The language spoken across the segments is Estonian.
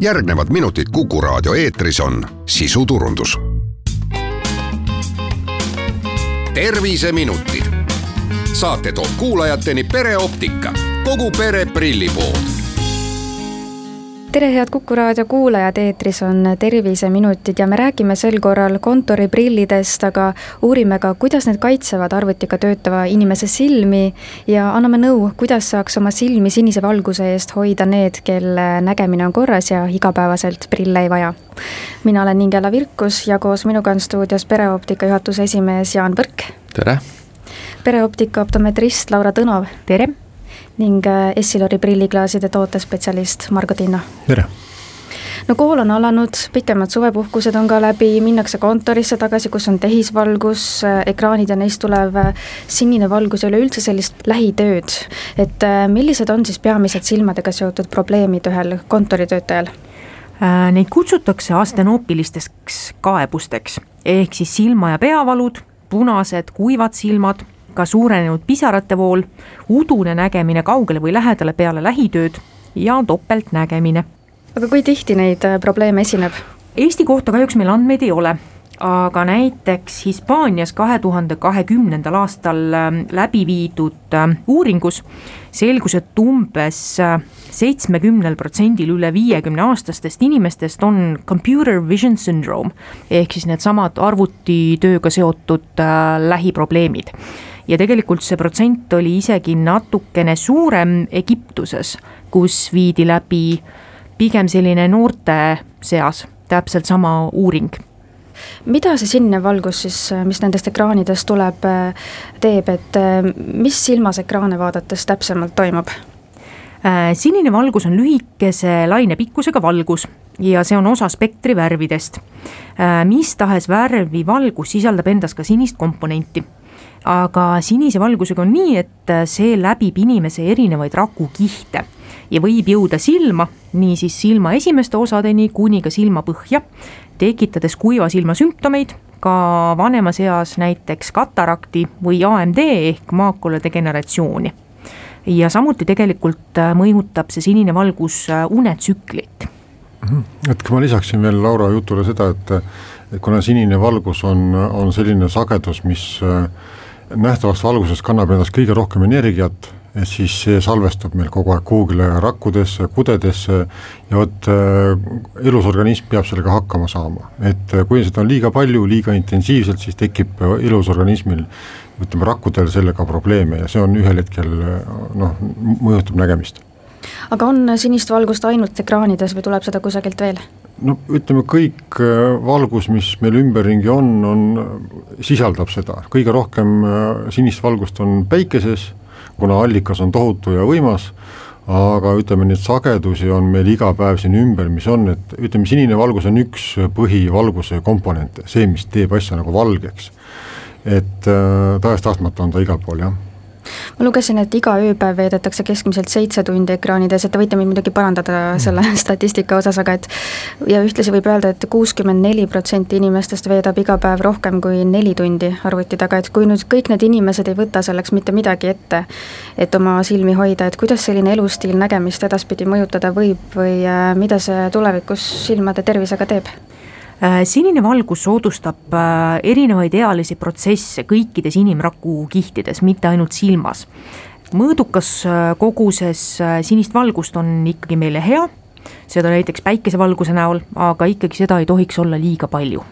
järgnevad minutid Kuku raadio eetris on sisuturundus. terviseminutid. saate toob kuulajateni pereoptika, kogu pere prillipood tere, head Kuku raadio kuulajad, eetris on Terviseminutid ja me räägime sel korral kontoriprillidest, aga uurime ka, kuidas need kaitsevad arvutiga töötava inimese silmi ja anname nõu, kuidas saaks oma silmi sinise valguse eest hoida need, kelle nägemine on korras ja igapäevaselt prille ei vaja. mina olen Ingela Virkus ja koos minuga on stuudios pereoptika juhatuse esimees Jaan Põrk. tere! pereoptika optometrist Laura Tõnov. tere! Ning äh, Essilori prilliklaaside tootespetsialist Margo Tinno. tere! no kool on alanud, pikemad suvepuhkused on ka läbi, minnakse kontorisse tagasi, kus on tehisvalgus, äh, ekraanid ja neist tulev äh, sinine valgus ja üleüldse sellist lähitööd. et millised on siis peamised silmadega seotud probleemid ühel kontoritöötajal? Neid kutsutakse astenoopilisteks kaebusteks ehk siis silma- ja peavalud, punased, kuivad silmad ka suurenenud pisarate vool, udune nägemine kaugele või lähedale peale lähitööd ja topeltnägemine. aga kui tihti neid äh, probleeme esineb? Eesti kohta kahjuks meil andmeid ei ole, aga näiteks Hispaanias kahe tuhande kahekümnendal aastal ähm, läbi viidud ähm, uuringus selgus, et umbes äh, seitsmekümnel protsendil üle viiekümne aastastest inimestest on computer vision syndrome ehk siis needsamad arvutitööga seotud äh, lähiprobleemid ja tegelikult see protsent oli isegi natukene suurem Egiptuses, kus viidi läbi pigem selline noorte seas täpselt sama uuring mida see sinine valgus siis, mis nendest ekraanidest tuleb, teeb, et mis silmas ekraane vaadates täpsemalt toimub? Äh, sinine valgus on lühikese lainepikkusega valgus ja see on osa spektri värvidest. Äh, mis tahes värvi valgus sisaldab endas ka sinist komponenti aga sinise valgusega on nii, et see läbib inimese erinevaid rakukihte ja võib jõuda silma, niisiis silma esimeste osadeni kuni ka silmapõhja, tekitades kuiva silma sümptomeid, ka vanemas eas näiteks katarakti või AMD ehk maakula degeneratsiooni. ja samuti tegelikult mõjutab see sinine valgus unetsüklit. Mhm. et ma lisaksin veel Laura jutule seda, et, et kuna sinine valgus on, on selline sagedus, mis äh, nähtavast valgusest kannab endas kõige rohkem energiat, siis see salvestub meil kogu aeg kuhugile rakkudesse, kudedesse ja vot äh, elus organism peab sellega hakkama saama, et äh, kui seda on liiga palju, liiga intensiivselt, siis tekib elus organismil ütleme, rakkudel sellega probleeme ja see on ühel hetkel noh, mõjutab nägemist. aga on sinist valgust ainult ekraanides või tuleb seda kusagilt veel? No ütleme, kõik äh, valgus, mis meil ümberringi on, on, sisaldab seda, kõige rohkem äh, sinist valgust on päikeses, kuna allikas on tohutu ja võimas, aga ütleme, neid sagedusi on meil iga päev siin ümber, mis on, et ütleme, sinine valgus on üks põhivalguse komponente, see, mis teeb asja nagu valgeks. et äh, tahes-tahtmata on ta igal pool, jah ma lugesin, et iga ööpäev veedetakse keskmiselt seitse tundi ekraanides, et te võite mind muidugi parandada mm. selle statistika osas, aga et ja ühtlasi võib öelda et, et kuuskümmend neli protsenti inimestest veedab iga päev rohkem kui neli tundi arvuti taga, et kui nüüd kõik need inimesed ei võta selleks mitte midagi ette, et oma silmi hoida, et kuidas selline elustiil nägemist edaspidi mõjutada võib või äh, mida see tulevikus silmade tervisega teeb? Äh, sinine valgus soodustab äh, erinevaid ealisi protsesse kõikides inimraku kihtides, mitte ainult silmas. mõõdukas äh, koguses sinist valgust on ikkagi meile hea, seda näiteks päikesevalguse näol, aga ikkagi seda ei tohiks olla liiga palju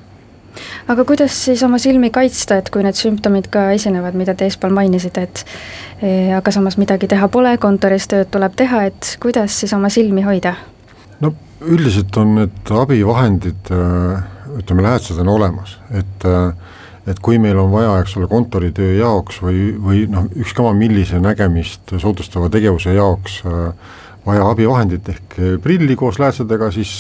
aga kuidas siis oma silmi kaitsta, et kui need sümptomid ka esinevad, mida te eespool mainisite, et eh, aga samas midagi teha pole, kontoris tööd tuleb teha, et kuidas siis oma silmi hoida? no üldiselt on need abivahendid, äh, ütleme, lähedased on olemas, et äh, et kui meil on vaja, eks ole, kontoritöö jaoks või, või noh, ükskõik millise nägemist soodustava tegevuse jaoks äh, vaja abivahendit ehk prilli koos läätsedega, siis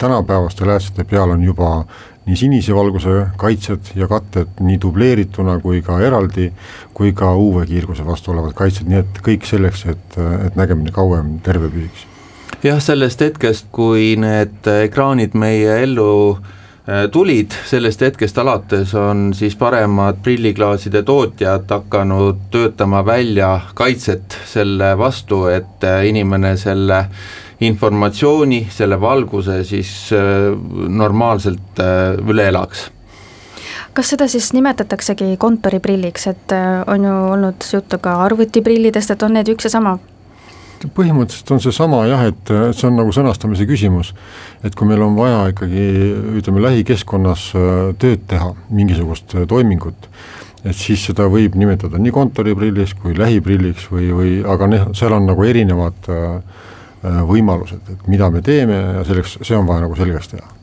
tänapäevaste läätsede peal on juba nii sinise valguse kaitsed ja katted nii dubleerituna kui ka eraldi, kui ka UV-kiirguse vastu olevad kaitsed, nii et kõik selleks, et, et nägemine kauem terve püsiks jah, sellest hetkest, kui need ekraanid meie ellu äh, tulid, sellest hetkest alates on siis paremad prilliklaaside tootjad hakanud töötama välja kaitset selle vastu, et äh, inimene selle informatsiooni, selle valguse siis normaalselt üle elaks kas seda siis nimetataksegi kontoriprilliks, et on ju olnud juttu ka arvutiprillidest, et on need üks ja sama? Põhimõtteliselt on seesama jah, et see on nagu sõnastamise küsimus. et kui meil on vaja ikkagi ütleme, lähikeskkonnas tööd teha, mingisugust toimingut, et siis seda võib nimetada nii kontoriprilliks kui lähiprilliks või, või aga noh, seal on nagu erinevad äh, võimalused, et mida me teeme ja selleks, see on vaja nagu selgeks teha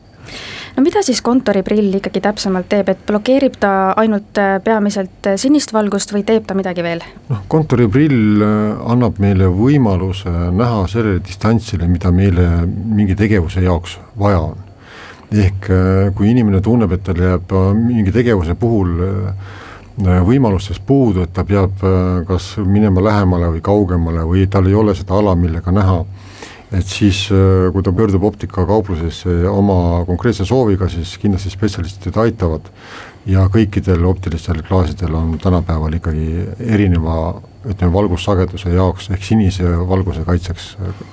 no mida siis kontoriprill ikkagi täpsemalt teeb, et blokeerib ta ainult äh, peamiselt äh, sinist valgust või teeb ta midagi veel? noh, kontoriprill annab meile võimaluse näha sellele distantsile, mida meile mingi tegevuse jaoks vaja on. ehk kui inimene tunneb, et tal jääb mingi tegevuse puhul äh, Äh, võimalustest puudu, et ta peab äh, kas minema lähemale või kaugemale või tal ei ole seda ala, millega näha, et siis, äh, kui ta pöördub optikakauplusesse oma konkreetse sooviga, siis kindlasti spetsialistid aitavad. Ja kõikidel optilistel klaasidel on tänapäeval ikkagi erineva ütleme, valgussageduse jaoks ehk sinise valguse kaitseks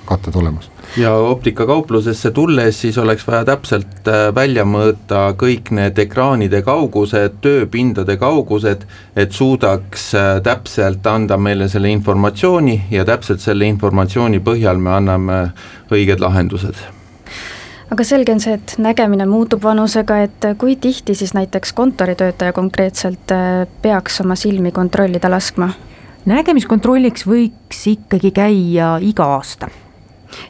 katted olemas. ja optikakauplusesse tulles siis oleks vaja täpselt äh, välja mõõta kõik need ekraanide kaugused, tööpindade kaugused, et suudaks äh, täpselt anda meile selle informatsiooni ja täpselt selle informatsiooni põhjal me anname õiged lahendused aga selge on see, et nägemine muutub vanusega, et kui tihti siis näiteks kontoritöötaja konkreetselt äh, peaks oma silmi kontrollida laskma? Nägemiskontrolliks võiks ikkagi käia iga aasta.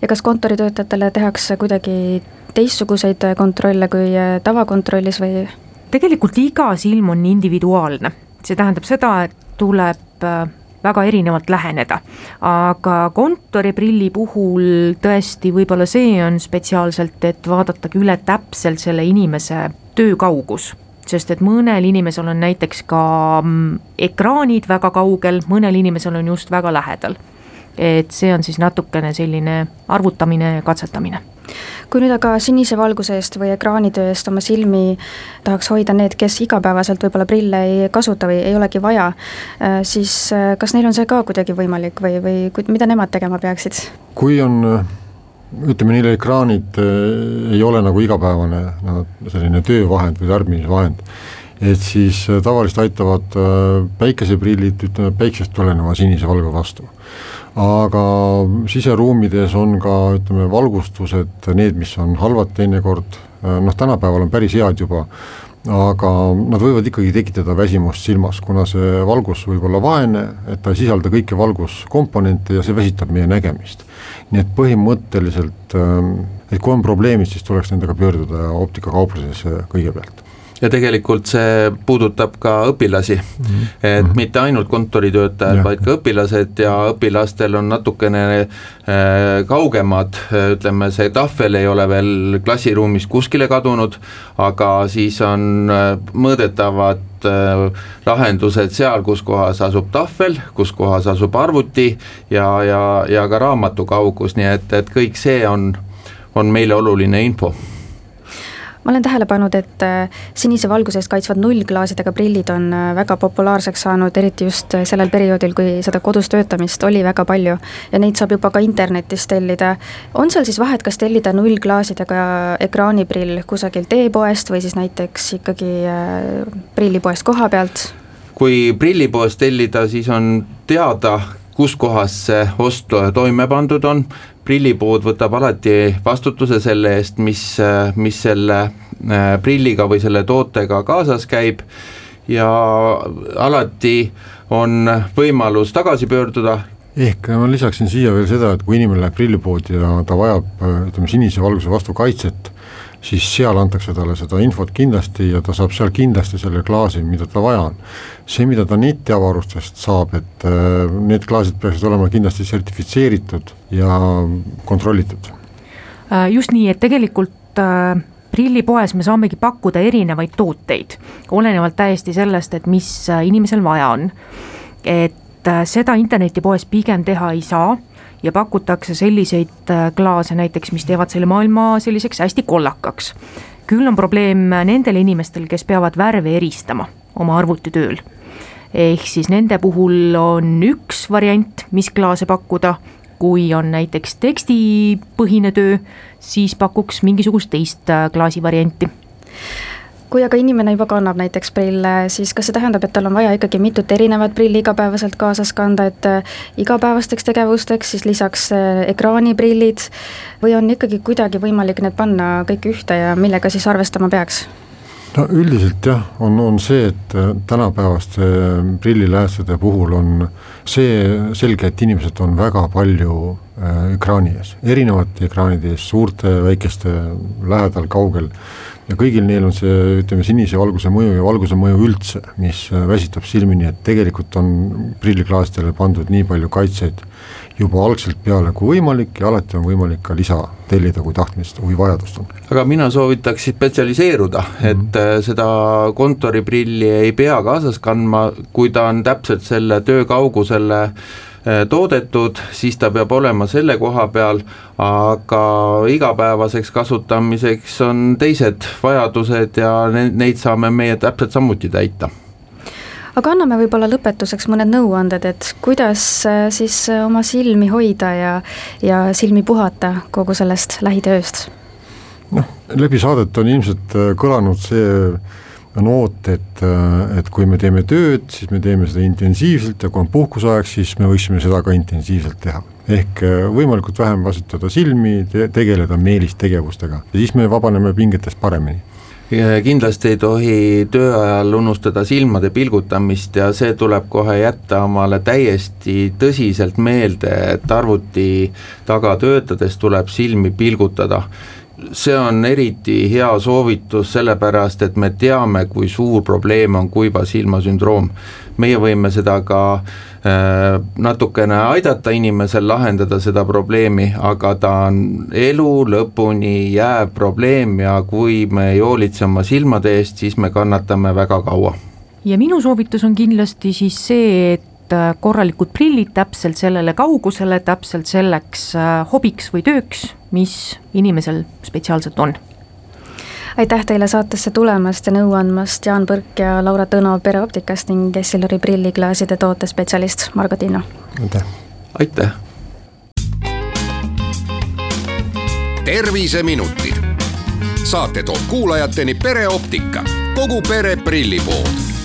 ja kas kontoritöötajatele tehakse kuidagi teistsuguseid kontrolle kui äh, tavakontrollis või? tegelikult iga silm on individuaalne, see tähendab seda, et tuleb äh, väga erinevalt läheneda. aga kontoriprilli puhul tõesti, võib-olla see on spetsiaalselt, et vaadatagi üle täpselt selle inimese töökaugus sest et mõnel inimesel on näiteks ka mm, ekraanid väga kaugel, mõnel inimesel on just väga lähedal. et see on siis natukene selline arvutamine ja katsetamine kui nüüd aga sinise valguse eest või ekraanitöö eest oma silmi tahaks hoida need, kes igapäevaselt võib-olla prille ei kasuta või ei olegi vaja, äh, siis äh, kas neil on see ka kuidagi võimalik või, või mida nemad tegema peaksid? kui on ütleme, neil ekraanid ei ole nagu igapäevane no, selline töövahend või tarbimisvahend, et siis tavaliselt aitavad päikeseprillid, ütleme päiksest tuleneva sinise valge vastu. Aga siseruumides on ka ütleme, valgustused, need, mis on halvad teinekord, noh tänapäeval on päris head juba, aga nad võivad ikkagi tekitada väsimust silmas, kuna see valgus võib olla vaene, et ta ei sisalda kõiki valguskomponente ja see väsitab meie nägemist. nii et põhimõtteliselt, et kui on probleemid, siis tuleks nendega pöörduda optikakauplusesse kõigepealt ja tegelikult see puudutab ka õpilasi. Mm, -hmm. et -hmm. mitte ainult kontoritöötajad, vaid ka õpilased ja õpilastel on natukene äh, kaugemad, ütleme, see tahvel ei ole veel klassiruumist kuskile kadunud, aga siis on äh, mõõdetavad äh, lahendused seal, kus kohas asub tahvel, kus kohas asub arvuti ja, ja, ja ka raamatu kaugus, nii et, et kõik see on, on meile oluline info ma olen tähele pannud, et äh, sinise valguse eest kaitsvad nullklaasidega prillid on äh, väga populaarseks saanud, eriti just äh, sellel perioodil, kui seda kodus töötamist oli väga palju ja neid saab juba ka internetist tellida. on seal siis vahet, kas tellida nullklaasidega ekraaniprill kusagilt e-poest või siis näiteks ikkagi prillipoest koha pealt? kui prillipoest tellida, siis on teada, kus kohas see ost toime pandud on, prillipood võtab alati vastutuse selle eest, mis, mis selle äh, prilliga või selle tootega kaasas käib ja alati on võimalus tagasi pöörduda. ehk ma lisaksin siia veel seda, et kui inimene läheb prillipoodi ja ta vajab ütleme sinise valguse vastu kaitset, siis seal antakse talle seda infot kindlasti ja ta saab seal kindlasti selle klaasi, mida tal vaja on. see, mida ta netiavarustest saab, et äh, need klaasid peaksid olema kindlasti sertifitseeritud ja kontrollitud. Äh, just nii, et tegelikult äh, prillipoes me saamegi pakkuda erinevaid tooteid, olenevalt täiesti sellest, et mis inimesel vaja on. et seda internetipoes pigem teha ei saa ja pakutakse selliseid äh, klaase näiteks, mis teevad selle maailma selliseks hästi kollakaks. küll on probleem nendel inimestel, kes peavad värve eristama oma arvutitööl. ehk siis nende puhul on üks variant, mis klaase pakkuda, kui on näiteks tekstipõhine töö, siis pakuks mingisugust teist klaasivarianti kui aga inimene juba kannab näiteks prille, siis kas see tähendab, et tal on vaja ikkagi mitut erinevat prilli igapäevaselt kaasas kanda, et äh, igapäevasteks tegevusteks siis lisaks äh, ekraaniprillid või on ikkagi kuidagi võimalik need panna kõik ühte ja millega siis arvestama peaks? no üldiselt jah, on, on see, et äh, tänapäevaste prilliläästude puhul on see selge, et inimesed on väga palju ekraani ees, erinevate ekraanide ees, suurte, väikeste, lähedal, kaugel ja kõigil neil on see, ütleme, sinise valguse mõju ja valguse mõju üldse, mis äh, väsitab silmi, nii et tegelikult on prilliklaastele pandud nii palju kaitseid juba algselt peale kui võimalik ja alati on võimalik ka lisa tellida, kui tahtmist või vajadust on. aga mina soovitaks spetsialiseeruda mm, -hmm. et äh, seda kontoriprilli ei pea kaasas kandma, kui ta on täpselt selle töö kaugusele Äh, toodetud, siis ta peab olema selle koha peal, aga igapäevaseks kasutamiseks on teised vajadused ja neid saame meie täpselt samuti täita aga anname võib-olla lõpetuseks mõned nõuanded, et kuidas äh, siis äh, oma silmi hoida ja, ja silmi puhata kogu sellest lähitööst? noh, läbi saadet on ilmselt kõlanud see noot, et, et kui me teeme tööd, siis me teeme seda intensiivselt ja kui on puhkuseaeg, siis me võiksime seda ka intensiivselt teha. ehk äh, võimalikult vähem kasutada silmi te, tegeleda meelistegevustega. Ja siis me vabaneme pingetest paremini. Kindlasti ei tohi töö ajal unustada silmade pilgutamist ja see tuleb kohe jätta omale täiesti tõsiselt meelde, et arvuti taga töötades tuleb silmi pilgutada see on eriti hea soovitus, sellepärast et me teame, kui suur probleem on kuiva silma sündroom. meie võime seda ka äh, natukene aidata inimesel lahendada seda probleemi, aga ta on elu lõpuni jääv probleem ja kui me ei hoolitse oma silmade eest, siis me kannatame väga kaua. ja minu soovitus on kindlasti siis see, et korralikud prillid täpselt sellele kaugusele, täpselt selleks äh, hobiks või tööks, mis inimesel spetsiaalselt on aitäh teile saatesse tulemast ja nõu andmast, Jaan Põrk ja Laura Tõno Pereoptikast ning Essilori prilliklaaside tootespetsialist Margo Tinno. aitäh. aitäh. terviseminutid, saate toob kuulajateni pereoptika, kogu pere prillipood